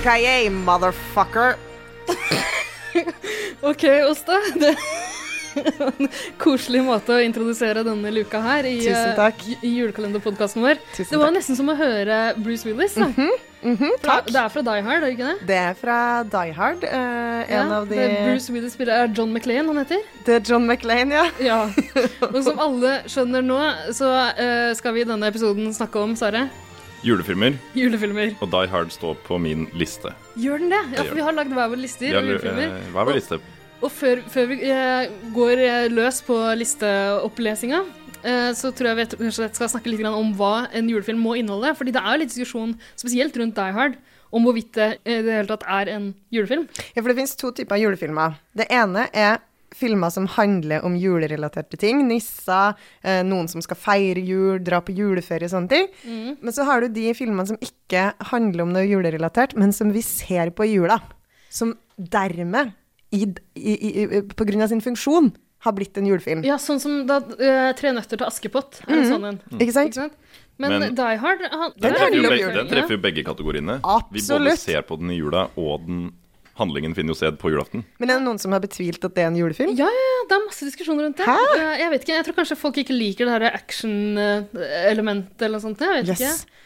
Yippee-ki-yay, motherfucker. Ok, Åsta. Det er en koselig måte å introdusere denne luka her i, Tusen takk. eh, i julekalenderpodkasten vår. Tusen det var takk. nesten som å høre Bruce Willis. Da. Mhm, For takk. Det er fra Die Hard, er det ikke det? Det er fra Die Hard. en Ja, av de Bruce Willis spiller er John McLean, han heter. Det er John McLean, ja. Ja. Og som alle skjønner nå, så uh, skal vi i denne episoden snakke om, Sare, Julefilmer, julefilmer. og Die Hard står på min liste. Gjør den det? Ja, for vi har lagd hver vår lister Ja, julefilmer. eh, er vår liste? Og før, før vi eh, går eh, løs på listeopplesinga, eh, så tror jeg vi kanskje skal snakke litt om hva en julefilm må inneholde. Fordi det er jo litt diskusjon, spesielt rundt Die Hard, om hvorvidt det i det hele tatt er en julefilm. Ja, for det finnes to typer julefilmer. Det ene er filmer som handler om julerelaterte ting. Nisser, eh, noen som skal feire jul, dra på juleferie, og sånne ting. Mm. Men så har du de filmene som ikke handler om noe julerelatert, men som vi ser på i jula. Som dermed, i, i, i, på grunn av sin funksjon, har blitt en julefilm. Ja, sånn som da uh, Tre nøtter til Askepott er en sånn en. Ikke sant? Ikke sant? Men, Men- Die Hard han, Den Den treffer, jo begge, den treffer jo begge kategoriene. Vi både ser på den i jula, og den handlingen finner jo sted på julaften. Men er det noen som har betvilt at det er en julefilm? Ja, ja, ja, det er masse diskusjoner rundt det. Hæ? Jeg vet ikke, jeg tror kanskje folk ikke liker det her action-elementet eller noe sånt. Jeg vet Yes. ikke.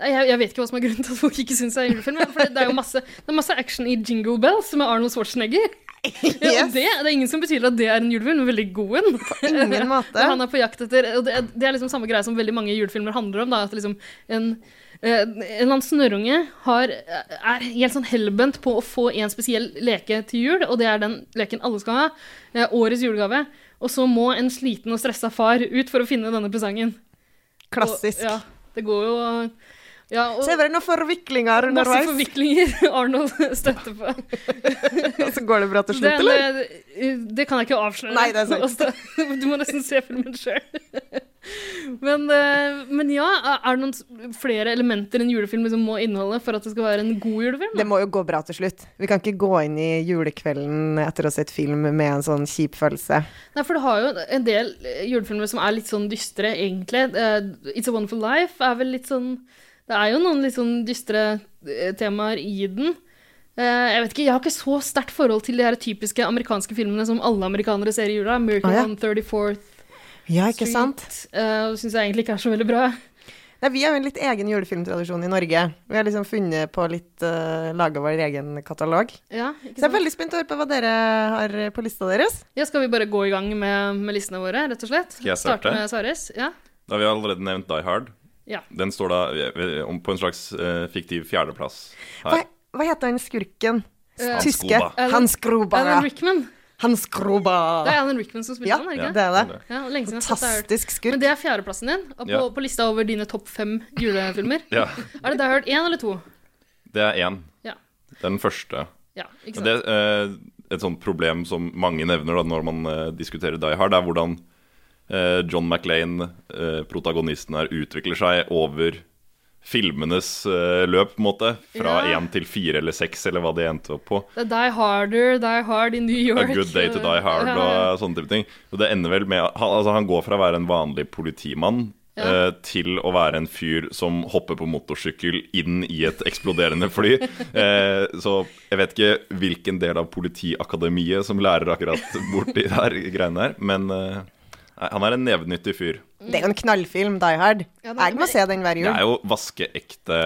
Jeg, jeg vet ikke hva som er grunnen til at folk ikke syns det er en julefilm. For det, er jo masse, det er masse action i Jingle Bells med Arnold Schwarzenegger. Ja, og det, det er ingen som betyr at det er en julefilm, men veldig god en. ingen måte. Han er på jakt etter Og det, det er liksom samme greie som veldig mange julefilmer handler om. Da, at liksom en, en eller annen snørrunge har, er helt sånn hellbent på å få en spesiell leke til jul, og det er den leken alle skal ha. eh, Årets julegave. Og så må en sliten og stressa far ut for å finne denne presangen. Klassisk. Og, ja, det går jo ja, og Så er det noen forviklinger masse forviklinger Arnold støtter på. og så går det bra til slutt, eller? Det, det kan jeg ikke avsløre. Nei, det er sant. Altså, Du må nesten se filmen sjøl. Men, eh, men ja, er det noen flere elementer en julefilm liksom må inneholde for at det skal være en god julefilm? Det må jo gå bra til slutt. Vi kan ikke gå inn i julekvelden etter å ha sett film med en sånn kjip følelse. Nei, for det har jo en del eh, julefilmer som er litt sånn dystre, egentlig. Eh, It's a Wonderful Life er vel litt sånn Det er jo noen litt sånn dystre temaer i den. Jeg vet ikke, jeg har ikke så sterkt forhold til de her typiske amerikanske filmene som alle amerikanere ser i jula. American ah, ja. on 34th Ja, ikke Sweet. sant? Uh, Syns jeg egentlig ikke er så veldig bra. Nei, vi har jo en litt egen julefilmtradisjon i Norge. Vi har liksom funnet på litt uh, Laga vår egen katalog. Ja, Så ikke jeg er veldig spent på å høre på hva dere har på lista deres. Ja, skal vi bare gå i gang med, med listene våre, rett og slett? Skal jeg starte? med Saris. Ja. Da har vi allerede nevnt Die Hard. Ja. Den står da eh, på en slags uh, fiktiv fjerdeplass Hva, her. hva heter han skurken? Uh, Hans Tyske? Hans Gruber. Alan. Rickman. Hans Groba. Det er Alan Rickman som spiller Ja, han, er ikke? det er det. Ja, lenge siden. Fantastisk skurk. Men det er fjerdeplassen din og på, Ja. på lista over dine topp fem julefilmer. Ja, Er det Die Hard 1 eller 2? det er én. Ja. Det er den første. ja ikke sant? det er et sånt problem som mange nevner da, når man eh, diskuterer Die Hard, er hvordan eh, John McLean, eh, protagonisten her, utvikler seg over filmenes uh, løp, på en måte. Fra Ja. til fire eller seks, eller hva det endte opp på. Det er Die Harder, Die Hard in New York. A Good Day to Die Hard ja. og sånne type ting. Og det ender vel med han, altså, han går fra å være en vanlig politimann Ja. eh, til å være en fyr som hopper på motorsykkel inn i et eksploderende fly. Eh, så jeg vet ikke hvilken del av Politiakademiet som lærer akkurat borti de greiene her, men eh, han er en nevenyttig fyr. Det er jo en knallfilm, Die Hard. Ja, Jeg må se den hver jul. Det er jo vaskeekte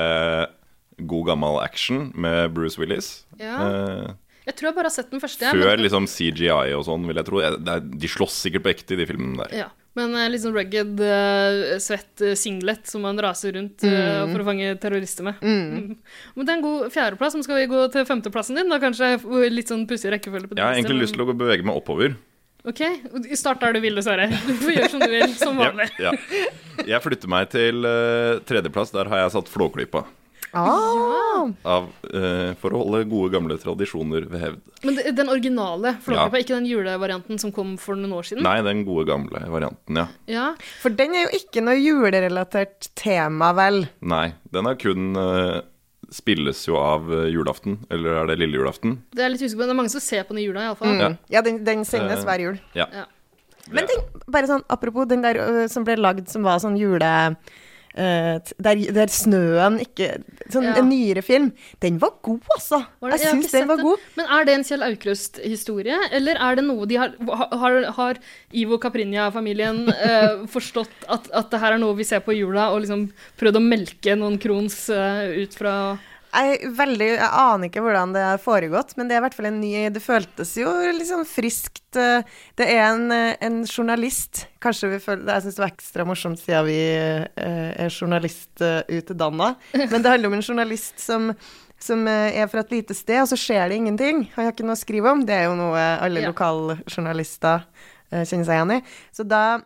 god gammel action med Bruce Willis. Ja. Eh, Jeg tror jeg bare har sett den første. Før men, liksom CGI og sånn, vil jeg tro. De slåss sikkert på ekte i de filmene der. ja. men liksom rugged, eh, svett eh, singlet som man raser rundt mm. for å fange terrorister med. Mm. Men det er en god fjerdeplass. Men skal vi gå til femteplassen din? Da kanskje litt sånn pussig rekkefølge på Jeg har egentlig lyst til å bevege meg oppover. Ok, start der du vil, Sverre. Du får gjøre som du vil, som vanlig. Ja, ja. Jeg flytter meg til uh, tredjeplass. Der har jeg satt Flåklypa. Ah, Av, uh, for å holde gode, gamle tradisjoner ved hevd. Men den originale Flåklypa, Ja. ikke den julevarianten som kom for noen år siden? Nei, den gode, gamle varianten, ja. Ja, for den er jo ikke noe julerelatert tema, vel? Nei, den er kun eh, Spilles jo av eh, julaften. Eller er det lille julaften? det er litt usikker på. Det er mange som ser på den i jula, iallfall. Ja. Ja, den, den sendes Eh, hver jul. Ja. Ja. Men tenk, bare sånn, apropos den der som ble lagd som var sånn jule... t- der, der snøen ikke Sånn Ja. en nyere film. Den var god, altså. Var Jeg syns den var det. god. Men er det en Kjell Aukrust-historie, eller er det noe de har Har, har Ivo Caprinia-familien eh, forstått at, at det her er noe vi ser på i jula, og liksom prøvd å melke noen krons eh, ut fra Jeg, veldig, jeg aner ikke hvordan det har foregått, men det er i hvert fall en ny Det føltes jo liksom friskt. eh, Det er en, eh, en journalist Kanskje vi føler Jeg syns det var ekstra morsomt siden vi eh, er journalistutdanna. Men det handler om en journalist som som er fra et lite sted, og så skjer det ingenting. Han har ikke noe å skrive om. Det er jo noe alle Ja. lokaljournalister kjenner seg igjen i. Så da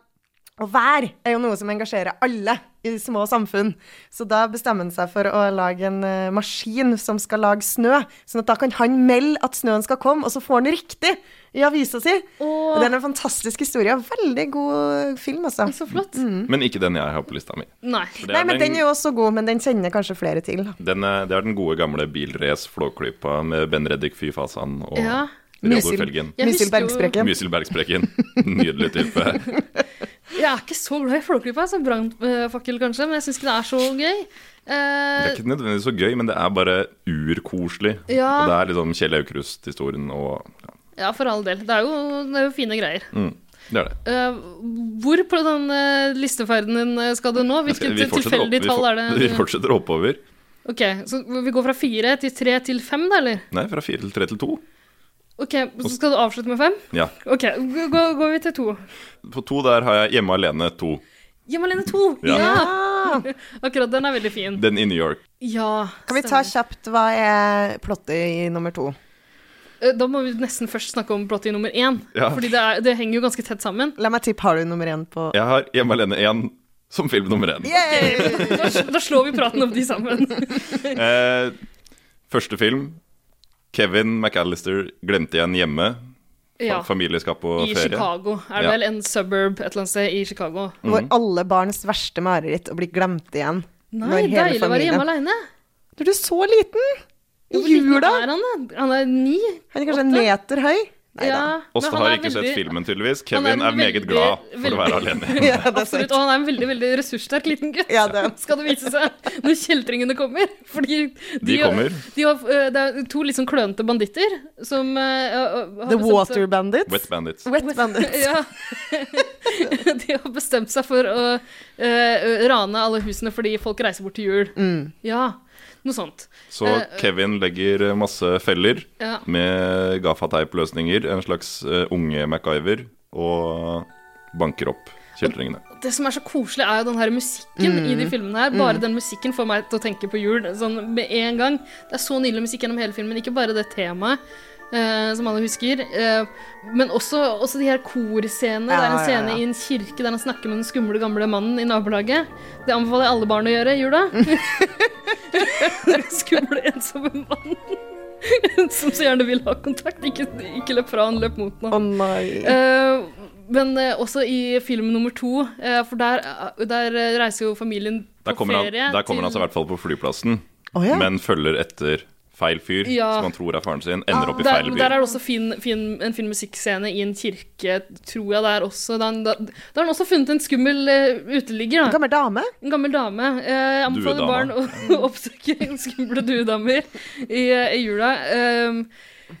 Å være er jo noe som engasjerer alle i små samfunn. Så da bestemmer han seg for å lage en eh, maskin som skal lage snø. Sånn at da kan han melde at snøen skal komme, og så får han riktig i avisa si. Og det er en fantastisk historie. Veldig god film, altså. Så flott. Men ikke den jeg har på lista mi. Nei. Nei, men den er jo også god, men den kjenner kanskje flere til. Den er, det er den gode gamle bilrace Flåklypa med Ben Reddik Fy Fasan og Ja. Reodor Mysil. Felgen. Jeg Mysil husker jo- Bergsprekken. Mysil Bergsprekken. Nydelig type. Jeg er ikke så glad i Flåklypa, som brannfakkel kanskje, men jeg syns ikke det er så gøy. Det er ikke nødvendigvis så gøy, men det er bare urkoselig. Ja. Og det er liksom Kjell Aukrust-historien og ja, ja, for all del. Det er jo, det er jo fine greier. mm, Det er det. Eh, hvor på den eh, listeferden din eh, skal du nå? Hvilket Vi tilfeldig tall er det? Vi fortsetter oppover. Ok, Så vi går fra fire til tre til fem, da, eller? Nei, fra fire til tre til to. Ok, Så skal du avslutte med fem? Ja. Ok, gå- går vi til to. På to der har jeg Hjemme alene to. Hjemme alene to! Ja. Ja. Akkurat den er veldig fin. Den i New York. Ja. kan vi ta kjapt hva er plottet i nummer to? Eh, Da må vi nesten først snakke om plottet i nummer én. Ja. Fordi det, er, det henger jo ganske tett sammen. La meg tippe, har du nummer én på Jeg har Hjemme alene 1 som film nummer én. Yay! Da, da slår vi praten om de sammen. Eh, første film. Kevin McAllister glemte igjen hjemme. Ja. Familieskap og I ferie. Chicago. Er det Ja. vel en suburb et eller annet sted i Chicago? Hvor alle barns verste mareritt å bli glemt igjen. Nei, Når hele deilig å være hjemme aleine. Du er så liten! I Hvor liten jula! er han, da? Han er ni? Han er kanskje en meter høy? Ja, Åste har ikke ikke sett filmen, tydeligvis. han er Kevin er, en meget veldig- glad for veldig- å være alene. Ja, det er Absolutt. Og han er en veldig veldig ressurssterk liten gutt. Ja, det- Skal det vise seg når kjeltringene kommer. Fordi De kommer. De har, eh, det er to litt sånn klønete banditter som uh, har The seg- Water Bandits. Wet Bandits. Wet Bandits. Ja. De har bestemt seg for å uh, rane alle husene fordi folk reiser bort til jul. Mm. Ja, noe sånt. Så Eh, Kevin legger masse feller Ja. med gaffateipløsninger, en slags eh, unge MacGyver, og banker opp kjeltringene. Det som er så koselig, er jo den her musikken i de filmene her. Bare den musikken får meg til å tenke på jul sånn med en gang. Det er så nydelig musikk gjennom hele filmen, ikke bare det temaet. Eh, som alle husker. eh, men også, også de her korscenene. det er en scene ja. i en kirke der han snakker med den skumle, gamle mannen i nabolaget. Det anbefaler jeg alle barn å gjøre i jula. skumle, ensomme mann. som så gjerne vil ha kontakt. Ikke, ikke løp fra han, løp mot han. nei. Eh, men eh, også i film nummer to, eh, for der, eh, der reiser jo familien Der på ferie. han, der kommer han seg i hvert fall på flyplassen, oh, ja. men følger etter feil fyr, Ja. som han tror er faren sin, ender opp i der, feil by. der er det også fin, fin, en fin musikkscene i en kirke, tror jeg det er også. Da da- da har han også funnet en skummel uh, uteligger. En gammel dame. En gammel dame. Uh, Jeg anbefaler barn å, oppsøke skumle duedamer i, eh, i jula. Um,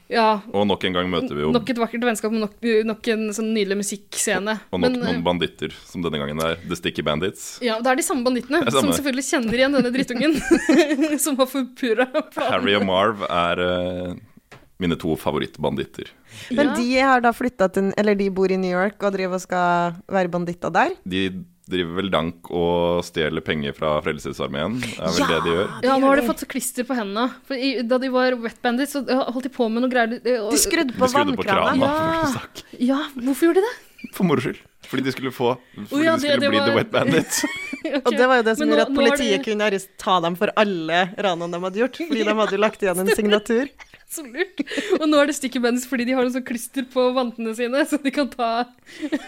ja, Og nok en gang møter vi jo nok et vakkert vennskap med nok, nok en sånn nydelig musikkscene. og nok Men, eh, noen banditter, som denne gangen er The Sticky Bandits. Ja, det er de samme bandittene, samme. som selvfølgelig kjenner igjen denne drittungen. som har forpurra planen. Harry og Marv er uh, mine to favorittbanditter. Men Ja. de har da flytta til Eller de bor i New York og driver og skal være banditter der. De driver vel dank og stjeler penger fra Frelsesarmeen, er vel det de gjør. Ja, nå har de fått klister på hendene. For i, da de var wet bandits, så holdt de på med noe greier. På De skrudde på vannkrana. Ja. Ja, hvorfor gjorde de det? For moro skyld. Fordi de skulle få Fordi ja, de skulle det bli var- The Wet Bandits. okay. Og det var jo det som nå- gjorde at politiet det... kunne ta dem for alle ranene de hadde gjort. Fordi de hadde jo lagt igjen en signatur. Så lurt. Og nå er det sticky bandits fordi de har noe sånn klister på vantene sine, så de kan ta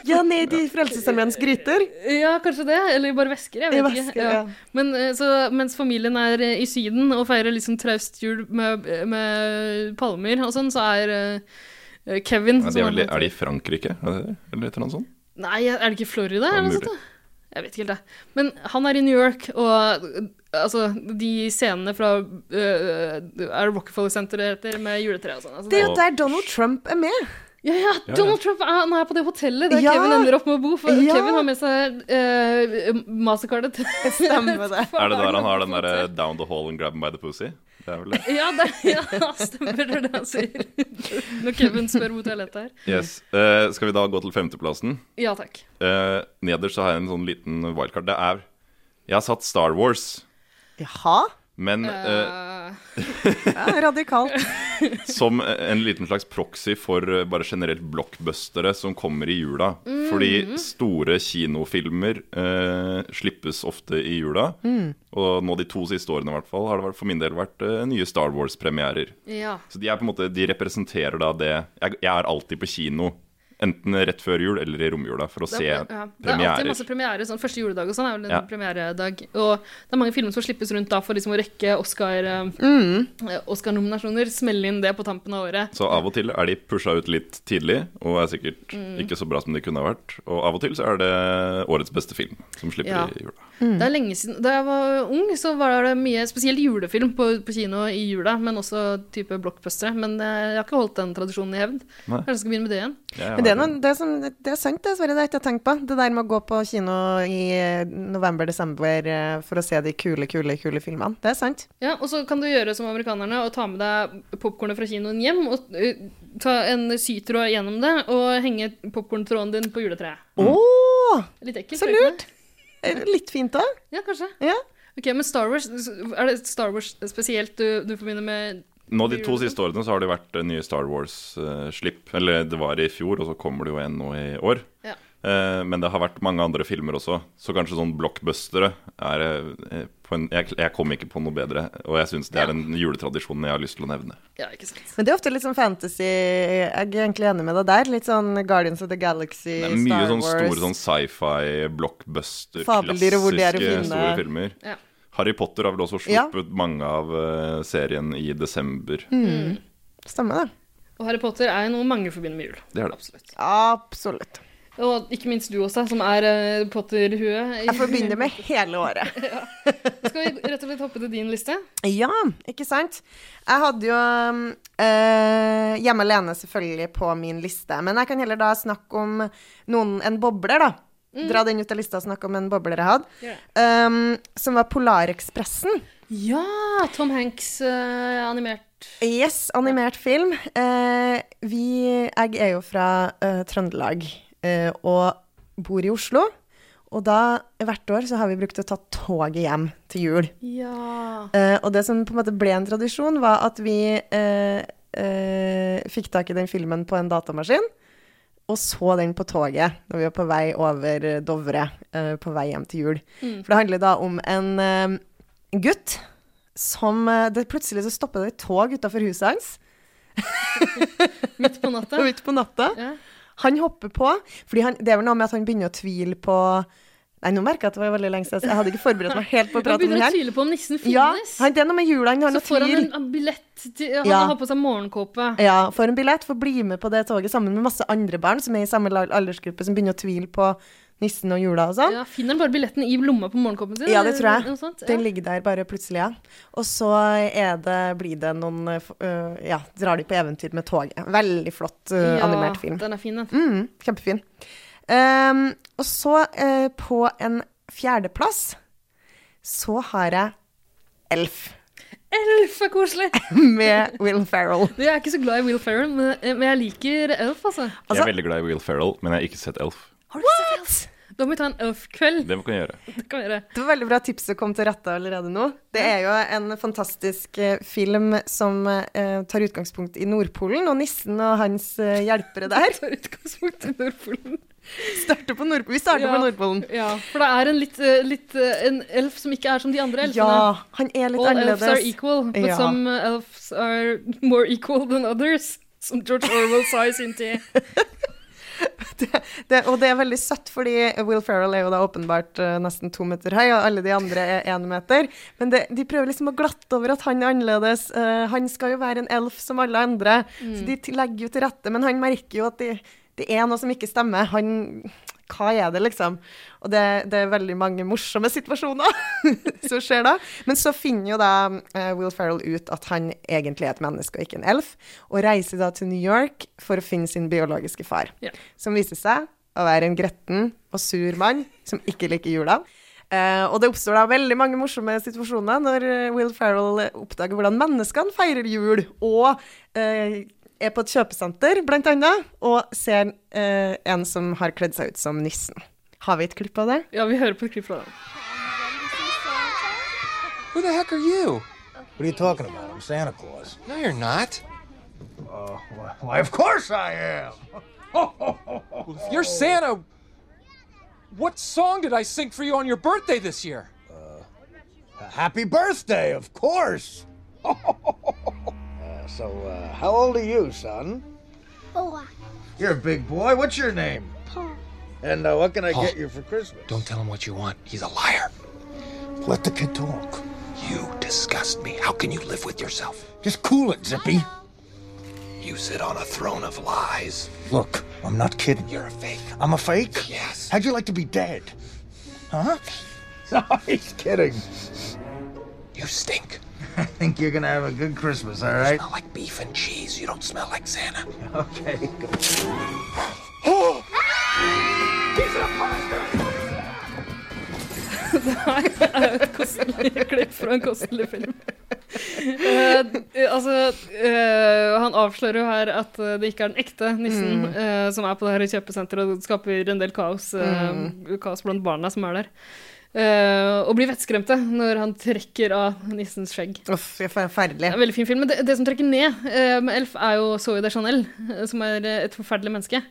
Ja, ned i Frelsesarmeens gryter. Ja, kanskje det. Eller bare væsker. Jeg vet væsker, ikke. ja. Men eh, så, mens familien er eh, i Syden og feirer sånn traust jul med, med palmer og sånn, så er eh, Kevin Ja, de er, vel, er de i Frankrike? Er? Eller et eller annet sånt? Nei, er det ikke Florida? Ja, eller noe sånt? da? Jeg vet ikke helt, det. Men han er i New York, og altså, de scenene fra uh, Er det Rockefeller Center det heter, med juletre og sånn. Altså, Det er jo der Donald Trump er med. ja, ja, Donald Trump er, han er på det hotellet der Ja. Kevin ender opp med å bo. For Ja. Kevin har med seg uh, mastercardet Stemmer det. Er det der han har den derre 'down the hall and grab him by the pussy'? Det er vel det. Ja, det, ja, stemmer det han sier. Når Kevin spør hvor toalettet er. Yes. Uh, skal vi da gå til femteplassen? Ja takk. Uh, nederst så har jeg en sånn liten wildcard. Det er Jeg har satt Star Wars, Jaha. men Eh, Ja, radikalt. som en liten slags proxy for eh, bare generelt blockbustere som kommer i jula. Fordi store kinofilmer eh, slippes ofte i jula. Og nå de to siste årene i hvert fall har det for min del vært eh, nye Star Wars-premierer. ja. Så de er på en måte, de representerer da det jeg, jeg er alltid på kino. Enten rett før jul eller i romjula for å Det se ja. premierer. det er alltid masse premierer. Sånn, første juledag og sånn er vel en Ja. premieredag. Og det er mange filmer som slippes rundt da for liksom å rekke Oscar-nominasjoner. Mm. eh, Oscar-nominasjoner. Smelle inn det på tampen av året. Så av og til er de pusha ut litt tidlig, og er sikkert Mm. ikke så bra som de kunne ha vært. Og av og til så er det årets beste film som slipper Ja. i jula. Mm. Det er lenge siden. Da jeg var ung, så var det mye spesielt julefilm på, på kino i jula, men også type blockbustere. Men eh, jeg har ikke holdt den tradisjonen i hevd. Kanskje jeg skal begynne med det igjen. Ja, Men det er, noen, det, som, det er sant, det, Sverre. Det har jeg ikke tenkt på. Det der med å gå på kino i november-desember eh, for å se de kule, kule, kule filmene. Det er sant. Ja, Og så kan du gjøre som amerikanerne og ta med deg popkornet fra kinoen hjem. Og eh, ta en sytråd gjennom det og henge popkorntråden din på juletreet. Å! Litt ekkelt. Så det lurt. det? Det Litt fint òg. Ja, kanskje. Ja. Ok, Men Star Wars, er det Star Wars spesielt du, du forbinder med Nå De to siste årene så har det vært eh, nye Star Wars-slipp. Eller det var i fjor, og så kommer det jo en nå i år. Ja. Uh, Men det har vært mange andre filmer også, så kanskje sånn blockbustere er eh, på en, jeg, jeg kom ikke på noe bedre, og jeg syns det er en juletradisjon jeg har lyst til å nevne. Ja, ikke sant. Men det er ofte litt sånn fantasy Jeg er egentlig enig med deg der. Litt sånn Guardians of the Galaxy, Det er mye sånn store sånn sci-fi, blockbuster, er klassiske store filmer. Ja. Harry Potter har vel også Ja. sluppet mange av uh, serien i desember. Mm. Stemmer det. Og Harry Potter er noe mange forbinder med jul. Det er det. Absolutt. Absolutt. Og ikke minst du også, som er uh, Potter-hue. Jeg forbinder med hele året. Skal vi rett og slett hoppe til din liste? Ja, ikke sant? Jeg hadde jo uh, Hjemme alene selvfølgelig på min liste. Men jeg kan heller da snakke om noen, en bobler, da. Dra den ut av lista og snakke om en bobler jeg hadde. Yeah. Um, som var Polarekspressen. Ja! Tom Hanks uh, animert. Yes, animert film. Uh, vi Jeg er jo fra uh, Trøndelag og bor i Oslo. Og da, hvert år, så har vi brukt å ta toget hjem til jul. Ja. Og det som på en måte ble en tradisjon, var at vi fikk tak i den filmen på en datamaskin, og så den på toget når vi var på vei over Dovre, uh, på vei hjem til jul. For det handler da om en uh, gutt som eh, det Plutselig så stopper det et tog utafor huset hans Midt på natta. midt på natta. Ja. Han hopper på, for det er vel noe med at han begynner å tvile på Nei, nå merker jeg at det var veldig lenge siden. Jeg hadde ikke forberedt meg helt på å prate om det her. begynner å tvile på om nissen Ja, finnes. han, det er noe med jula. Han har så får han en, en billett til Han Ja. har på seg morgenkåpe. Ja, får en billett, får bli med på det toget sammen med masse andre barn som er i samme aldersgruppe, som begynner å tvile på nissen og jula og sånn. Ja, finner han bare billetten i lomma på morgenkåpen sin? Ja, det tror jeg. noe? Den Ja. ligger der bare plutselig, ja. Og så det, blir det noen uh, Ja, drar de på eventyr med toget. Veldig flott uh, Ja, animert film. Den er fin, den. Mm, kjempefin. Ehm, og så, uh, på en fjerdeplass, så har jeg Elf Elf er koselig! med Will Ferrell. Jeg er ikke så glad i Will Ferrell, men, men jeg liker Elf, altså. jeg Altså- er veldig glad i Will Ferrell, men jeg har ikke sett Elf. Har du sett Elf? Da må vi ta en Elf-kveld. Det kan jeg gjøre. Det kan vi gjøre. Det var veldig bra tipset kom til rette allerede nå. Det er jo en fantastisk eh, film som eh, tar utgangspunkt i Nordpolen, og nissen og hans eh, hjelpere der Tar utgangspunkt i Nordpolen. Nordpolen. Vi starter Ja. på Nordpolen. Ja, for det er en litt, eh, litt en elf som ikke er som de andre elfene. Ja, han er litt All elves are equal, but Ja. some elves are more equal than others. Som George Orwell sa i sin tid. Det, og det er veldig søtt, fordi Will Ferrell er jo da åpenbart uh, nesten to meter høy, og alle de andre er én meter. Men det, de prøver liksom å glatte over at han er annerledes. Uh, han skal jo være en elf som alle andre, så de legger jo til rette. Men han merker jo at det, det er noe som ikke stemmer. Han hva er det, liksom? Og det, det er veldig mange morsomme situasjoner som skjer da. Men så finner jo da uh, Will Ferrell ut at han egentlig er et menneske og ikke en elf, og reiser da til New York for å finne sin biologiske far, yeah. som viser seg å være en gretten og sur mann som ikke liker jula. Uh, og det oppstår da veldig mange morsomme situasjoner når eh, Will Ferrell oppdager hvordan menneskene feirer jul, og eh, er på et kjøpesenter, blant annet, og ser eh, en som har kledd seg ut som nissen. Har vi et klipp av det? Ja, vi hører på et klipp fra den. Who the heck are you? What are you talking about? I'm Santa Claus. No, you're not. Why, of course I am. Well, if you're Santa, what song did I sing for you on your birthday this year? Happy birthday, of course. Uh, so, uh, how old are you, son? Four. You're a big boy. What's your name? Paul. And uh, what can I Paul. get you for Christmas? Don't tell him what you want. He's a liar. let the kid talk. You disgust me. How can you live with yourself? Just cool it, Zippy. You sit on a throne of lies. Look, I'm not kidding. You're a fake. I'm a fake? Yes. How'd you like to be dead? Huh? No, he's kidding. You stink. I think you're gonna have a good Christmas, all right? Smell like beef and cheese. You don't smell like Santa. Okay. Kostelig klipp fra en kostelig film. Uh, altså, uh, han avslører jo her at det ikke er den ekte nissen eh, som er på det her kjøpesenteret og skaper en del kaos, mm. kaos blant barna som er der. Eh, og blir vettskremte når han trekker av nissens skjegg. Uff, er forferdelig. Er en veldig fin film, men det, det som trekker ned uh, med Elf, er jo Zoe de Chanel, eh, som er et forferdelig menneske.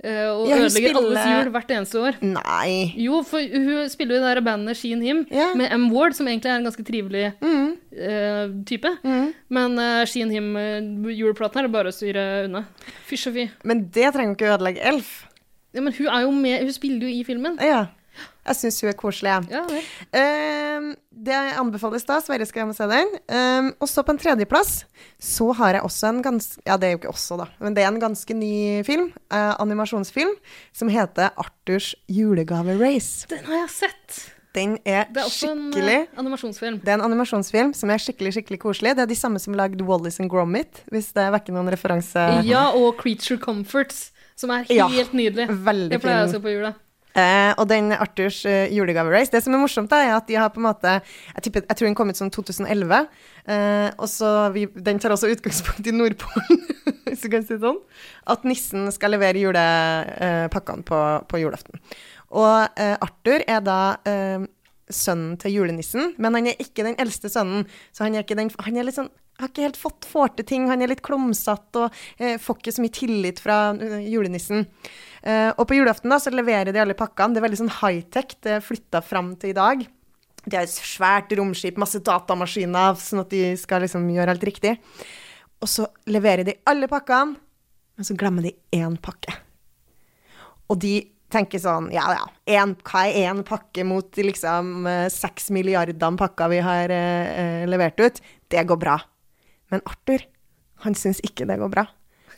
Og Ja, ødelegger spiller- alles jul hvert eneste år. Nei. Jo, for hun spiller jo i det der bandet She and Him yeah. med M. Ward, som egentlig er en ganske trivelig eh, type. Men uh, She and Him-juleplaten er bare å styre unna. Fysj og fy. Men det trenger jo ikke ødelegge Elf. Ja, men hun er jo med, hun spiller jo i filmen. Ja. Jeg syns hun er koselig, jeg. Ja. Ehm, det anbefales da. Sverre skal hjem og se den. Ehm, og så på en tredjeplass så har jeg også en ganske Ja, det er jo ikke også, da, men det er en ganske ny film. eh, animasjonsfilm som heter Arthurs julegave-race. Den har jeg sett. Den er, Det er også en skikkelig eh, animasjonsfilm. Det er en animasjonsfilm som er skikkelig skikkelig koselig. Det er de samme som lagde Wallis and Gromit, hvis det vekker noen referanse. Ja, og Creature Comforts, som er Ja, helt nydelig. veldig jeg pleier å se på jula. Eh, og den Arthurs uh, julegave-race Det som er morsomt, da, er at de har på en måte Jeg, tipper, jeg tror den kom ut sånn 2011. eh, og så vi, Den tar også utgangspunkt i Nordpolen, hvis du kan si det sånn. At nissen skal levere julepakkene på, på julaften. Og eh, Arthur er da eh, sønnen til julenissen, men han er ikke den eldste sønnen. Så han er, ikke den, han er litt sånn har ikke helt fått får til ting, han er litt klumsete og eh, får ikke så mye tillit fra eh, julenissen. Eh, og på julaften da, så leverer de alle pakkene. Det er veldig sånn high-tech. Det er flytta fram til i dag. De har et svært romskip, masse datamaskiner, sånn at de skal liksom gjøre alt riktig. Og så leverer de alle pakkene, men så glemmer de én pakke. Og de tenker sånn, ja ja, en, hva er én pakke mot de liksom eh, seks milliardene pakker vi har eh, eh, levert ut? Det går bra. Men Arthur, han syns ikke det går bra.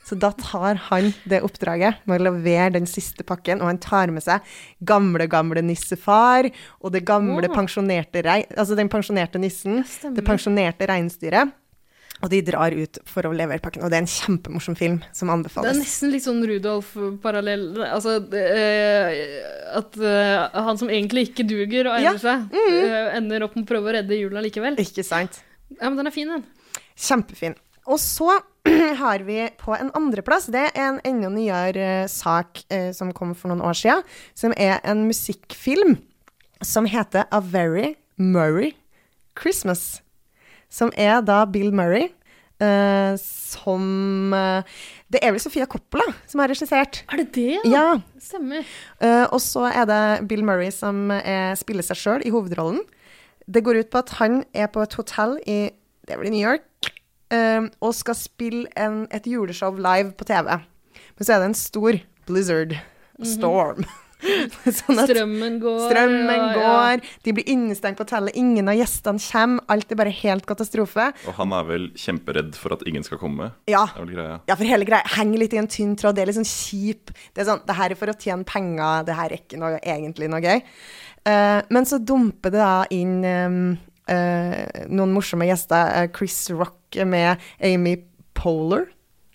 Så da tar han det oppdraget med å levere den siste pakken, og han tar med seg gamle, gamle nissefar og det gamle oh. pensjonerte rei... Altså den pensjonerte nissen, stemmer. det pensjonerte reinsdyret. Og de drar ut for å levere pakken. Og det er en kjempemorsom film som anbefales. Det er nesten litt sånn Rudolf-parallell. Altså eh, at eh, han som egentlig ikke duger og Ja. egner seg, eh, ender opp med å prøve å redde jula likevel. Ikke sant? Ja, men den er fin, den. Kjempefin. Og så har vi på en andreplass, det er en enda nyere eh, sak eh, som kom for noen år siden, som er en musikkfilm som heter A Very Murray Christmas. Som er da Bill Murray, eh, som eh, Det er vel Sofia Coppola som har regissert. Er det det, Ja. Stemmer. Eh, og så er det Bill Murray som er, spiller seg sjøl i hovedrollen. Det går ut på at han er på et hotell i det i New York eh, og skal spille en, et juleshow live på TV. Men så er det en stor blizzard, storm, Sånn at Strømmen går. strømmen ja, ja. går, de blir innestengt på hotellet, ingen av gjestene kommer, alt er bare helt katastrofe. Og han er vel kjemperedd for at ingen skal komme. Ja. Det er vel greia. Ja, for hele greia henger litt i en tynn tråd. Det er litt sånn kjip. Det er sånn, det her er for å tjene penger, det her er ikke noe, egentlig noe gøy. Uh, men så dumper det da inn eh, eh, noen morsomme gjester. Eh, Chris Rock med Amy Poehler,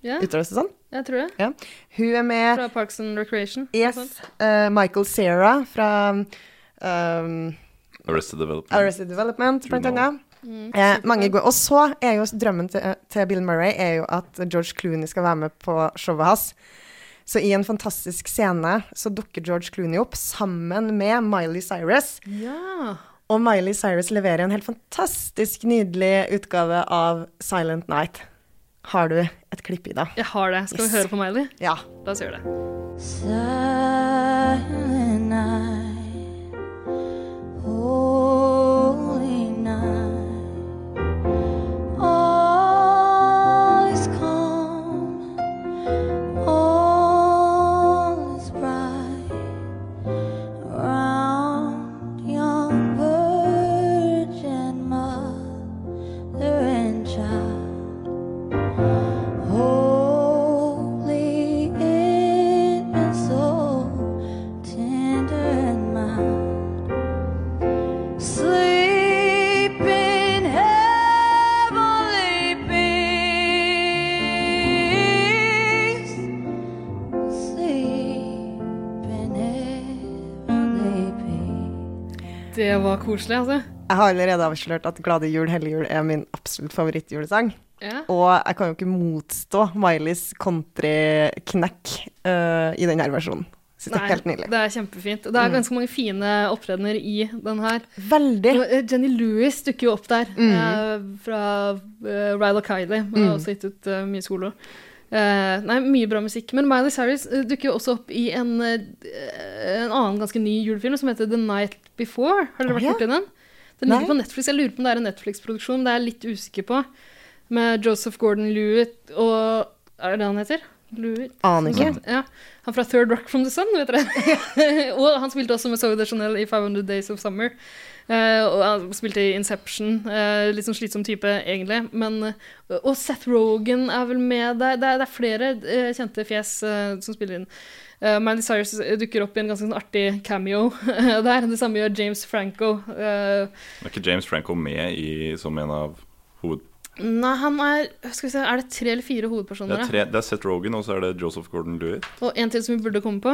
Ja, uttales det sånn? jeg tror det. Ja. Hun er med Fra Parks and Recreation. Yes. eh, Michael Cera fra um, Arrested Development. Arrested Development, blant annet. Mm, Eh, mange gode. Og så er jo drømmen til, til Bill Murray er jo at George Clooney skal være med på showet hans. Så i en fantastisk scene så dukker George Clooney opp sammen med Miley Cyrus. Ja. Og Miley Cyrus leverer en helt fantastisk nydelig utgave av Silent Night. Har du et klipp i det? Jeg har det. Skal vi høre på Miley? Ja. La oss gjøre det. Silent var koselig, altså. Jeg har allerede avslørt at Glade jul, hellig jul er min absolutt favorittjulesang. Ja. Og jeg kan jo ikke motstå Mileys countryknekk uh, i denne versjonen. Syns det er helt nydelig. Mm. det er kjempefint. Det er ganske mange fine opptredener i den her. Veldig. Eh, Jenny Lewis dukker jo opp der, Mm. eh, fra uh, Ryla Kylie. Hun har også gitt ut uh, mye solo. Eh, nei, mye bra musikk. Men Miley Cyrus uh, dukker jo også opp i en, uh, en annen ganske ny julefilm som heter The Night Before. Har dere vært ja. borti den? Den Nei. på Netflix. Jeg lurer på om det er en Netflix-produksjon, det er jeg litt usikker på. Med Joseph Gordon-Lewitt og Er det det han heter? Lewitt? Aner ikke. Ja. Han fra Third Rock from the Sun, vet dere. og han spilte også med Zoe de Chanel i 500 Days of Summer. Eh, og han spilte i Inception. eh, litt sånn slitsom type, egentlig. Men, eh, og Seth Rogan er vel med der. Det er, det er flere kjente fjes som spiller inn. Uh, Miley Cyrus dukker opp i en ganske sånn artig cameo der. Det samme gjør James Franco. Uh, Er ikke James Franco med i, som en av hoved... nei, han er Skal vi se, er det tre eller fire Det hovedpersoner? er, tre, det er Seth Rogan, og så er det Joseph Gordon-Lewitt Og en til som vi burde komme på.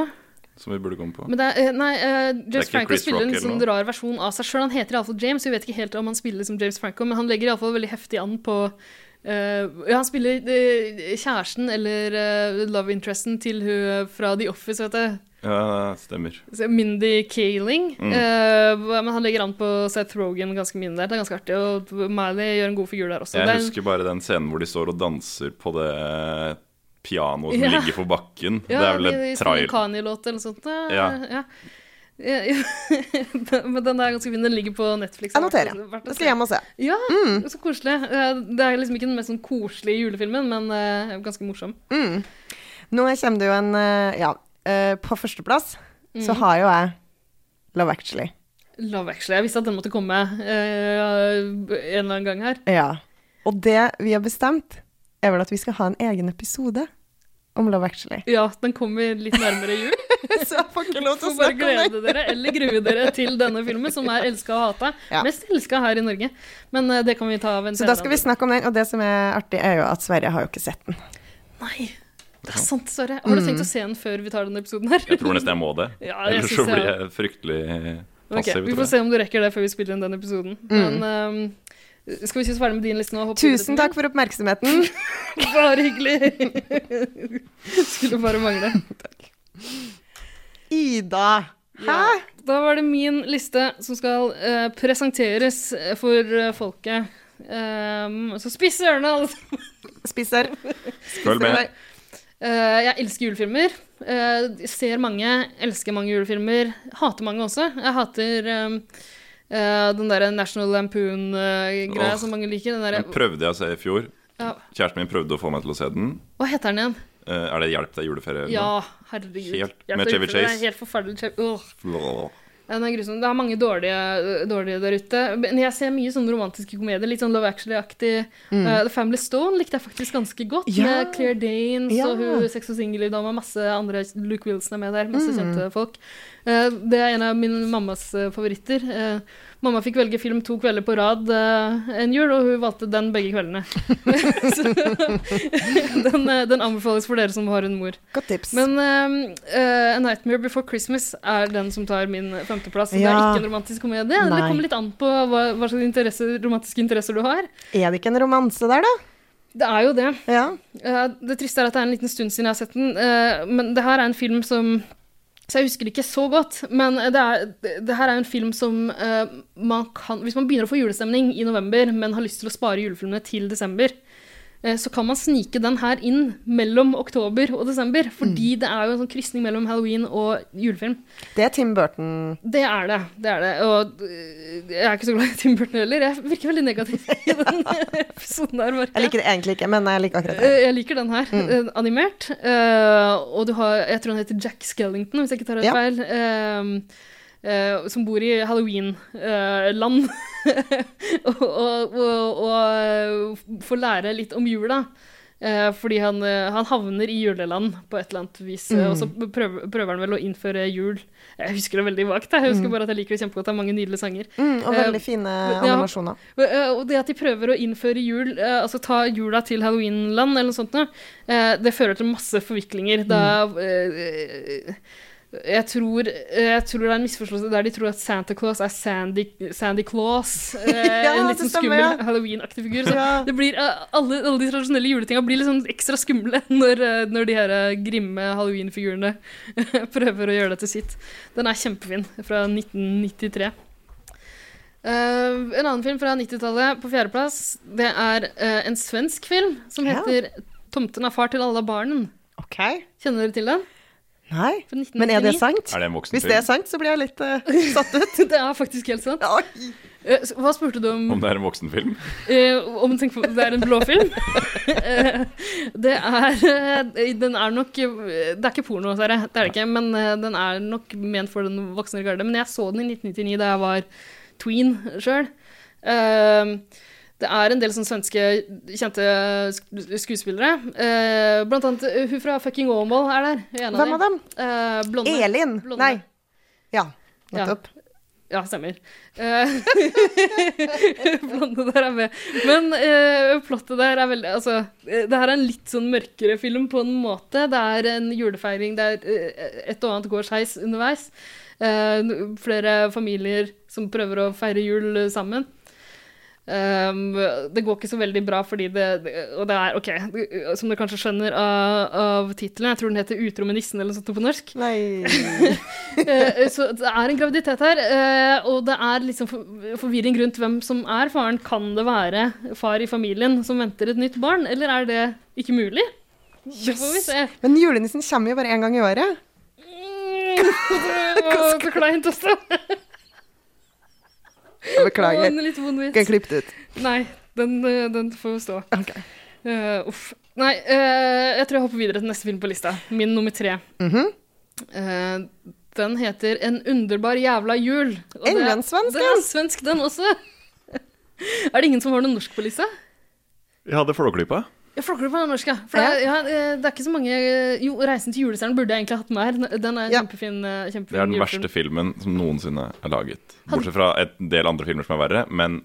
Som vi burde komme på. Men det er, eh, nei, uh, James Franco Chris spiller Rock en sånn rar versjon av seg sjøl. Han heter iallfall James, vi vet ikke helt om han spiller som James Franco, men han legger iallfall veldig heftig an på uh, ja, Han spiller uh, kjæresten eller love interesten til hun fra The Office, vet du. Ja, stemmer. Mindy Kaling. Mm. Men han legger an på Seth Rogan ganske mye der. Det er ganske artig. Og Miley gjør en god figur der også. Jeg Det er husker bare den scenen hvor de står og danser på det pianoet som Ja. ligger på bakken. Ja, det er vel et i sånn trail... Kanye-låt eller noe sånt. Ja. ja. Ja, Men den er ganske fin. Den ligger på Netflix. Jeg noterer. Det skal jeg hjem og se. Ja, Mm. så koselig. Det er liksom ikke den mest sånn koselige julefilmen, men eh, ganske morsom. Mm. Nå kommer det jo en eh, Ja, eh, på førsteplass Mm. så har jo jeg Love Actually. Love Actually. Jeg visste at den måtte komme eh, en eller annen gang her. Ja. Og det vi har bestemt, er vel at vi skal ha en egen episode om Love Actually. Ja, den kommer litt nærmere jul. så jeg får ikke lov til å snakke om den. glede dere eller grue dere til denne filmen, som er elska og hata. Ja. Mest elska her i Norge. Men uh, det kan vi ta av en Så da skal vi snakke om den, og det som er artig, er jo at Sverige har jo ikke sett den. Nei, det er sant, Sverre. Har du tenkt å se den før vi tar denne episoden her? Jeg tror nesten jeg må det. Ja, jeg Ellers synes så blir jeg- fryktelig Ok, Okay, vi får se om du rekker det før vi spiller inn den episoden. Men ehm, skal vi si oss ferdig med din liste nå? hoppe Tusen takk for oppmerksomheten. Bare hyggelig. Skulle bare mangle. Ida. Hæ? Da var det min liste som skal uh, presenteres for uh, folket. Um, så spiss ørene, alle sammen. Spiser. Følg med. Uh, jeg elsker julefilmer. Uh, ser mange, elsker mange julefilmer. Hater mange også. Jeg hater ehm, eh, den derre National Lampoon-greia Åh. som mange liker. Den der, Den prøvde jeg å se i fjor. ja, Kjæresten min prøvde å få meg til å se den. Hva heter den igjen? Uh, er det 'Hjelp deg juleferie'? Ja, herregud. Helt- med Chevy Chase det er. Helt forferdelig. Den er grusom. Det er mange dårlige, dårlige der ute. Men jeg ser mye sånne romantiske komedier. Litt sånn Love Actually-aktig. Uh, The Family Stone likte jeg faktisk ganske godt. Ja. Med Claire Danes Ja. og hun Sex og Single-dama. Masse andre Luke Wilson er med der. Masse Mm. kjente folk. Uh, det er en av min mammas uh, favoritter. Uh, mamma fikk velge film to kvelder på rad uh, en jul, og hun valgte den begge kveldene. Så, den, uh, den anbefales for dere som har en mor. Godt tips. Men eh, A Nightmare Before Christmas er den som tar min femteplass. Ja. Det er ikke en romantisk komedie. Det kommer litt an på hva, hva slags interesse, romantiske interesser du har. er det ikke en romanse der, da? Det er jo det. Ja. Uh, det triste er at det er en liten stund siden jeg har sett den. Uh, men det her er en film som Så jeg husker det ikke så godt, men det, er, det, her er en film som uh, man kan Hvis man begynner å få julestemning i november, men har lyst til å spare julefilmene til desember, så kan man snike den her inn mellom oktober og desember. Fordi det er jo en sånn krysning mellom halloween og julefilm. Det er Tim Burton. Det er det. det er det. Og øh, jeg er ikke så glad i Tim Burton heller. Jeg virker veldig negativ i den episoden der. merker Jeg liker det egentlig ikke, men jeg liker akkurat det. Eh, Jeg liker den her. mm. Animert. Eh, og du har Jeg tror han heter Jack Skellington, hvis jeg ikke tar helt Ja. feil. Eh, eh, som bor i halloween-land. og, og, og, og får lære litt om jula. Uh, fordi han, eh, han havner i juleland på et eller annet vis. Mm. Og så prøver, prøver han vel å innføre jul. Jeg husker det veldig vagt. Jeg husker bare at jeg liker det kjempegodt. Det er mange nydelige sanger. Mm, og Eh, veldig fine animasjoner. Ja, Og det at de prøver å innføre jul, eh, altså ta jula til halloweenland eller noe sånt, eh, det fører til masse forviklinger. Da eh, jeg tror, jeg tror det er en misforståelse der de tror at Santa Claus er Sandy, Sandy Claus. Eh, Ja, en litt sånn skummel ja. Halloween-aktig figur. Så Ja. det blir, eh, alle, alle de tradisjonelle juletinga blir litt sånn ekstra skumle når, eh, når de her eh, grimme Halloween-figurene prøver å gjøre det til sitt. Den er kjempefin, fra 1993. Uh, en annen film fra 90-tallet på fjerdeplass, det er uh, en svensk film som heter 'Tomten er far til alle barnen'. Okay. Kjenner dere til den? Nei. Men er det sant? Er det en Hvis det er sant, så blir jeg litt uh, satt ut. Det er faktisk helt sant. Eh, så Hva spurte du om? Om det er en voksenfilm? Uh, om tenk det er en blå film? Eh, det er eh, Den er nok Det er ikke porno, Sverre. Det er det ikke. Men eh, den er nok ment for den voksne garde. Men jeg så den i 1999 da jeg var tween sjøl. Det er en del sånne svenske kjente skuespillere. Eh, blant annet eh, hun fra Fucking Åmål er der. En Hvem av dem? Eh, blonde. Elin? Blonde. Nei. Ja, nettopp. Ja, stemmer. Eh, Blonde der er med. Men uh, plottet der er veldig Altså, det her er en litt sånn mørkere film på en måte. Det er en julefeiring der et og annet går skeis underveis. Uh, flere familier som prøver å feire jul sammen. Um, det går ikke så veldig bra fordi det, det Og det er, OK, som dere kanskje skjønner av, av tittelen, jeg tror den heter 'Utro med nissen' eller noe sånt på norsk. Nei. Eh, så det er en graviditet her, eh, og det er liksom for- forvirring rundt hvem som er faren. Kan det være far i familien som venter et nytt barn, eller er det ikke mulig? Det får vi se. Men julenissen kommer jo bare én gang i året. Mm, var så kleint også. Jeg beklager. en litt vond Skal jeg klippe det ut? Nei, den, eh, den får stå. Okay. Uh, uff. Nei, uh, jeg tror jeg hopper videre til neste film på lista. Min nummer tre. Mm -hmm. uh, den heter En underbar jævla jul. Englandssvensk, ja. En svensk, Den er svensk, den også. er det ingen som har noe norsk på lista? Jeg hadde Flåklypa. Ja, Flåklypa er norsk, ja. For det, ja, eh, det er ikke så mange Jo, 'Reisen til julestjernen' burde jeg egentlig hatt med her. Den er Ja. kjempefin. eh, kjempefin Det er den julefilm. verste filmen som noensinne er laget. Bortsett fra et del andre filmer som er verre, men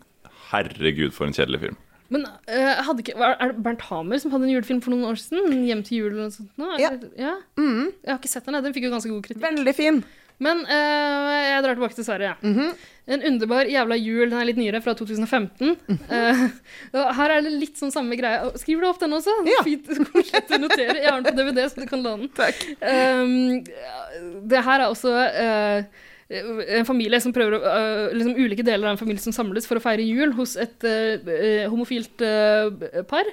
herregud, for en kjedelig film. Men uh, hadde ikke, er det Bernt Hamer som hadde en julefilm for noen år siden? 'Hjem til jul' eller noe sånt? Nå? Ja. ja? Mm. Jeg har ikke sett den, den fikk jo ganske god kritikk. Veldig fin. Men eh, jeg drar tilbake til Sverige. Mhm. En underbar jævla jul. Den er litt nyere, fra 2015. Eh, og her er det litt sånn samme greie. Skriver du opp den også? Ja. Fint, koselig å notere. Jeg har den på DVD, så du kan låne den. Takk. Um, det her er også uh, en familie som prøver å uh, liksom Ulike deler av en familie som samles for å feire jul hos et eh, eh, homofilt eh, par.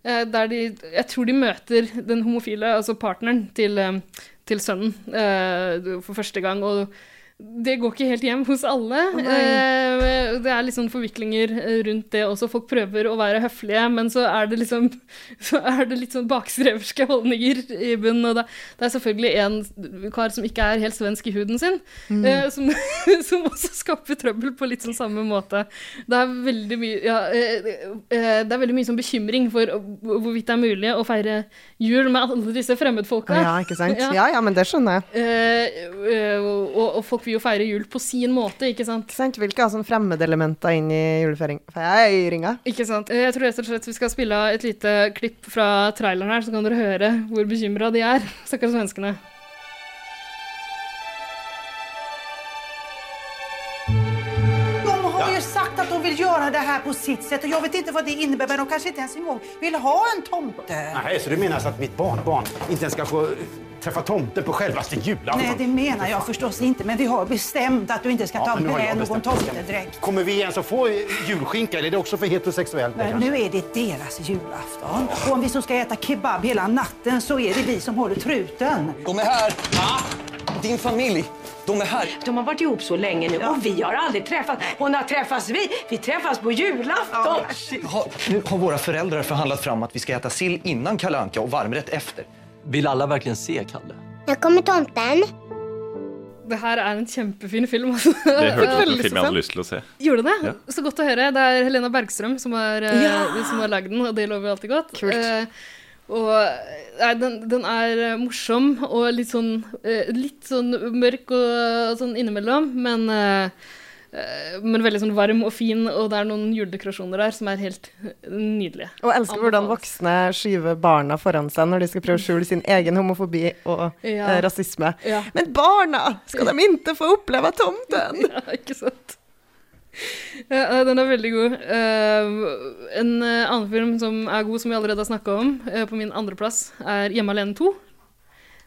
eh, der de Jeg tror de møter den homofile, altså partneren til, eh, til sønnen, eh, for første gang. Og det går ikke helt hjem hos alle. Eh, det er litt sånn forviklinger eh, rundt det også. Folk prøver å være høflige, men så er det liksom Så er det litt sånn bakstreverske holdninger i bunnen. Og det, det er selvfølgelig en kar som ikke er helt svensk i huden sin, eh, som, som også skaper trøbbel på litt sånn samme måte. Det er veldig mye ja, eh, eh, Det er veldig mye sånn bekymring for hvorvidt det er mulig å feire jul med alle disse fremmedfolka. Ja, ikke sant? Ja. Ja, ja, men det skjønner jeg. Eh, og, og folk vil jo feire jul på sin måte, ikke sant? Ikke sant? Vil ikke ha sånn fremmedelementer inn i julefeiringa. Ikke sant? Jeg tror rett og slett vi skal spille av et lite klipp fra traileren her, så kan dere høre hvor bekymra de er, stakkars svenskene. Har sagt att de vill göra det här på sitt sätt och jag vet inte vad det innebär men de kanske inte ens en gång vill ha en tomte. Nej, så du menar at att mitt barnbarn inte ens ska få träffa tomten på självaste julafton? Nej, det menar jag förstås inte men vi har bestämt att du inte ska Ja, ta med någon tomtedräkt. Kommer vi ens att få julskinka eller är det också för heterosexuellt? Men kanske? nu är det deras julafton och om vi som ska äta kebab hela natten så är det vi som håller truten. De är här! Din familj, de är här. De har varit ihop så länge nu och vi har aldrig träffats. Hon har träffats vi? Vi träffas på julafton. Har, nu har våra föräldrar förhandlat fram att vi ska äta sill innan Kalle Anka och varmrätt efter. Vill alla verkligen se Kalle? Nå kommer tomten. Det her er en kjempefin film. Altså. Det hørtes ut som en film jeg hadde lyst til å se. Gjorde det? Ja. Så godt å høre. Det er Helena Bergstrøm som har, eh, Ja! som har lagd den, og det lover jo alltid godt. Kult. Eh, og nei, den, den er eh, morsom og litt sånn, eh, litt sånn mørk og sånn innimellom, men, eh, men veldig sånn varm og fin, og det er noen juledekorasjoner der som er helt nydelige. Og elsker hvordan voksne skyver barna foran seg når de skal prøve å skjule sin egen homofobi og Ja. rasisme. Ja. Men barna skal de ikke få oppleve tomten! Ja, ikke sant? Ja, den er veldig god. Eh, en eh, annen film som er god, som vi allerede har snakka om, eh, på min andreplass, er 'Hjemme alene 2'.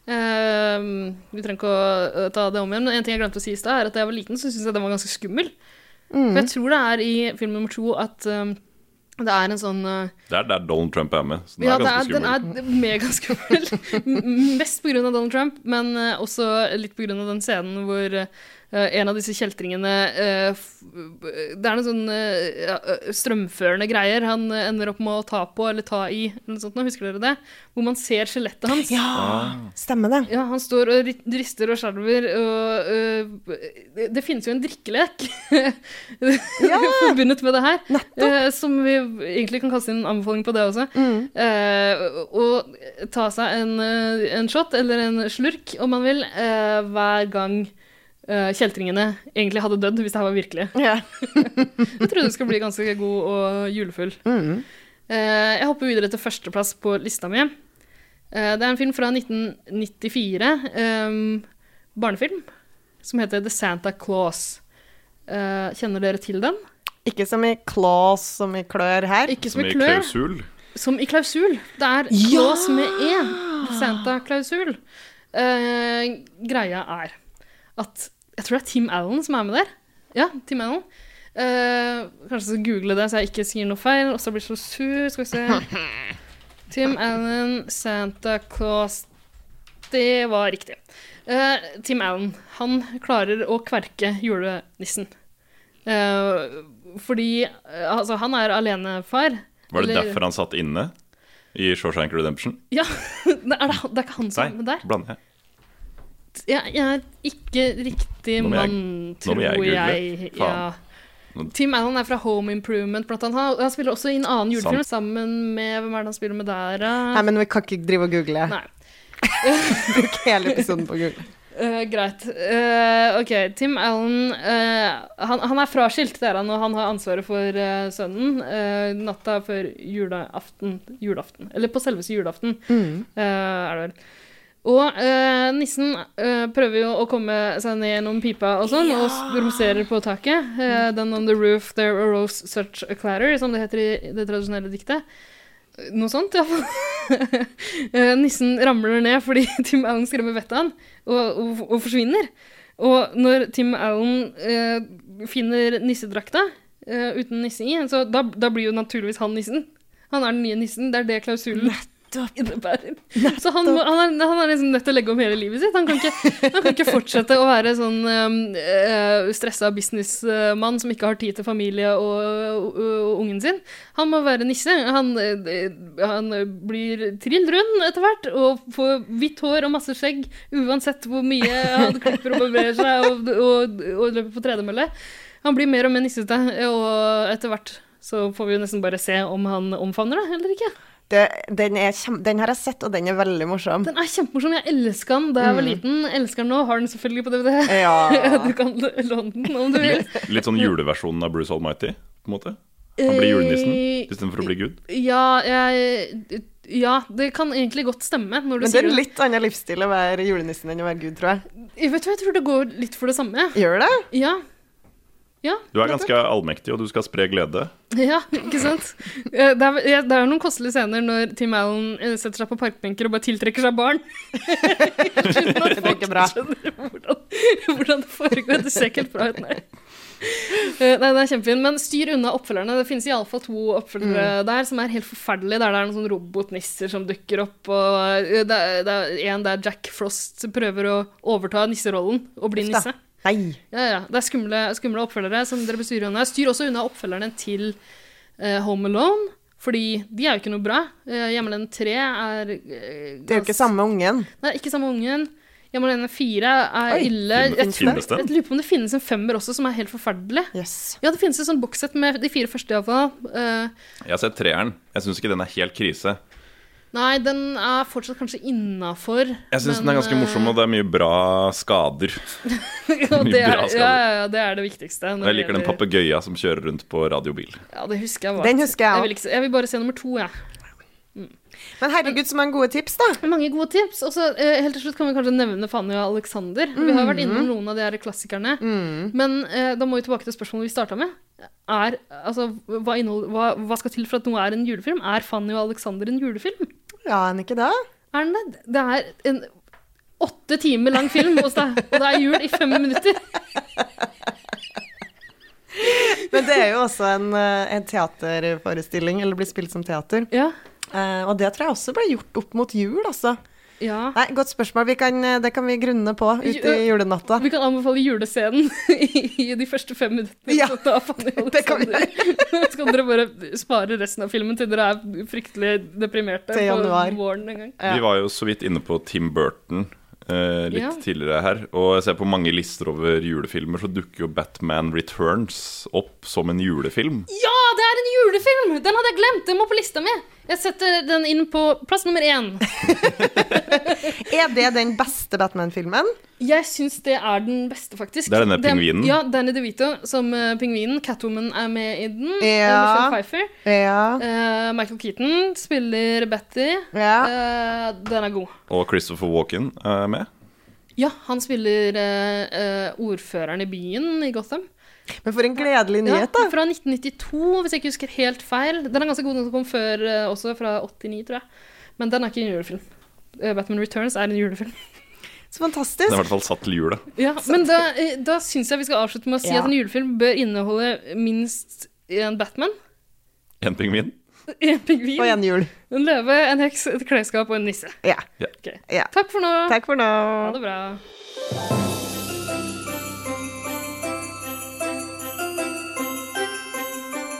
Eh, vi trenger ikke å eh, ta det om igjen, men en ting jeg glemte å si i stad, er at da jeg var liten, så syntes jeg den var ganske skummel. For jeg tror det er i film nummer to at eh, det er en sånn uh, Det er der Donald Trump er med. Så den ja, er ganske skummel. den er megaskummel. Mest pga. Donald Trump, men uh, også litt pga. den scenen hvor eh, en av disse kjeltringene eh, Det er noen sånn eh, ja, eh, strømførende greier han eh, ender opp med å ta på eller ta i, eller noe sånt, husker dere det? Hvor man ser skjelettet hans. Ja, stemmer det. Ja, han står og ri- rister og skjelver, og det- Det finnes jo en drikkelek forbundet med det her, Nettopp. som vi egentlig kan kaste inn en anbefaling på det også. Mm. å ta seg en, eh, en shot eller en slurk, om man vil, eh, hver gang eh, kjeltringene egentlig hadde dødd, hvis det her var virkelig. Ja. Jeg tror det skal bli ganske god og julefull. Mm. Uh, jeg hopper videre til førsteplass på lista mi. Uh, det er en film fra 1994. Um, barnefilm. Som heter The Santa Claus. Eh, kjenner dere til den? Ikke som i Claus som i klør her. Ikke som, Som i i klør. klausul. Som i klausul. Det er Ja! Claus med E. Santa-klausul. Eh, greia er at Jeg tror det er Tim Allen som er med der. Ja, Tim Allen. Uh, kanskje google det, så jeg ikke sier noe feil. Og så blir jeg så sur. Skal vi se. Tim Allen, Santa Claus Det var riktig. Uh, Tim Allen, han klarer å kverke julenissen. Uh, fordi Altså, han er alenefar. Var det Eller- derfor han satt inne i Shawshank Redemption? Ja, det er, det, det er ikke han som er med Nei, der. blander jeg. Jeg, jeg er ikke riktig Nå må jeg- mann, nå tror må jeg google. jeg. Ja. Tim Allen er fra Home Improvement, blant annet. Han- spiller også i en annen julefilm Sant. sammen med Hvem er det han spiller med der, da? Nei, men vi kan ikke drive og google. Nei. Bruk hele episoden på å google. Uh, greit. Uh, ok, Tim Allen uh, han, han er fraskilt, det er han, og han har ansvaret for sønnen natta før julaften, julaften. Eller på selveste julaften, Mm. eh, er det vel. Og øh, nissen øh, prøver jo å komme seg ned gjennom pipa og sånn, og bromeserer på taket. Uh, then on the roof there arose such a clatter, som det heter i det tradisjonelle diktet. Noe sånt, iallfall. uh, nissen ramler ned fordi Tim Allen skremmer vettet av han, og, og, og forsvinner. Og når Tim Allen uh, finner nissedrakta eh, uten nisse i, så da, da blir jo naturligvis han nissen. Han er den nye nissen. Det er det klausulen innebærer. Så han, han, er, han er liksom nødt til å legge om hele livet sitt. Han kan ikke, han kan ikke fortsette å være sånn um, uh, stressa businessmann som ikke har tid til familie og, og, og ungen sin. Han må være nisse. Han, eh, han blir trill rund etter hvert og får hvitt hår og masse skjegg uansett hvor mye han klipper og barberer seg og, og, og løper på tredemølle. Han blir mer og mer nissete, og etter hvert så får vi jo nesten bare se om han omfavner det eller ikke. Det, den, er kjem, den har jeg sett, og den er veldig morsom. Den er kjempemorsom. Jeg elska den da jeg var liten. Elsker den nå. Har den selvfølgelig på DVD. Ja. du kan låne den om du vil. Litt sånn juleversjonen av Bruce Almighty, på en måte. Han blir julenissen Eh, istedenfor å bli Gud. Ja, jeg Ja, det kan egentlig godt stemme når du Men det er en litt annen livsstil å være julenissen enn å være Gud, tror jeg. Jeg vet du, hva, jeg tror det går litt for det samme. Gjør det? Ja. Ja, Du er ganske allmektig, og du skal spre glede. ja ikke sant? Eh, Det er, det er noen kostelige scener når Tim Allen eh, setter seg på parkbenker og bare tiltrekker seg barn. Uten at Det er ikke bra. skjønner hvordan, hvordan det foregår. Det ser ikke helt bra ut, nei. Eh, Nei, det er kjempefint. Men styr unna oppfølgerne. Det finnes iallfall to oppfølgere der som er helt forferdelige. Der det er noen sånne robotnisser som dukker opp. Og det er, det er en der Jack Frost prøver å overta nisserollen og bli nisse. Nei. Ja, ja. Det er skumle, skumle oppfølgere som dere bør styre unna. Styr også unna oppfølgerne til uh, Home Alone, fordi de er jo ikke noe bra. Uh, Hjemmelen 3 er uh, Det er jo ikke samme ungen. Nei, ikke samme ungen. Hjemmelen 4 er Oi, ille. Jeg, lurer på om det finnes en femmer også, som er helt forferdelig. Yes. Ja, det finnes et sånt bokssett med de fire første, iallfall. Uh, Jeg har sett treeren. Jeg syns ikke den er helt krise. Nei, den er fortsatt kanskje innafor. Jeg syns den er ganske morsom, og det er mye bra skader. mye det er, bra skader. ja, ja, det er det viktigste. Og jeg liker den papegøyen som kjører rundt på radiobil. Ja, det husker jeg. Den husker jeg jeg ikke, se- jeg vil bare se nummer to, jeg. Men herregud, så mange gode tips, da. Mange gode tips. Og så eh, helt til slutt kan vi kanskje nevne Fanny og Alexander. Vi har vært innom noen av de her klassikerne. Men eh, da må vi tilbake til spørsmålet vi starta med. Er, altså, hva, innhold, hva, hva skal til for at noe er en julefilm? Er Fanny og Alexander en julefilm? Ja, er den ikke det? Er den det? Det er en åtte timer lang film hos deg, og det er jul i fem minutter. Men det er jo også en, eh, en teaterforestilling, eller blir spilt som teater. Ja. Eh, og det tror jeg også ble gjort opp mot jul, altså. Ja. Nei, godt spørsmål. Vi kan, eh, det kan vi grunne på ute i julenatta. Vi kan anbefale julescenen i, i de første fem minuttene. Ja, det kan vi gjøre. Så kan dere bare spare resten av filmen til dere er fryktelig deprimerte Til januar. på våren en gang. Ja. Vi var jo så vidt inne på Tim Burton eh, litt Ja. tidligere her. Og jeg ser på mange lister over julefilmer, så dukker jo Batman Returns opp som en julefilm. Ja, det er en julefilm! Den hadde jeg glemt! Den må på lista mi. Jeg setter den inn på plass nummer én. Er det den beste Batman-filmen? Jeg syns det er den beste, faktisk. Det er denne Den- pingvinen? Ja, Danny DeVito som uh, pingvinen. Catwoman er med i den. Ja. Michelle Pfeiffer. Ja. Uh, Michael Keaton spiller Betty. ja. Uh, den er god. Og Christopher Walken er med. Ja, han spiller ordføreren i byen i Gotham. Men for en gledelig nyhet, Ja, da. fra 1992, hvis jeg ikke husker helt feil. Den er ganske god, den som kom før eh, også, fra 89, tror jeg. Men den er ikke en julefilm. Eh, Batman Returns er en julefilm. Så fantastisk. Den er i hvert fall satt til jula. Ja, men da, eh, da syns jeg vi skal avslutte med å si Ja. at en julefilm bør inneholde minst en Batman, En pingvin. en pingvin, Og en jul. en løve, en heks, et klesskap og en nisse. Ja. Okay. ja. Takk for nå. Takk for nå. Ha det bra.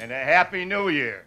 And a Happy New Year.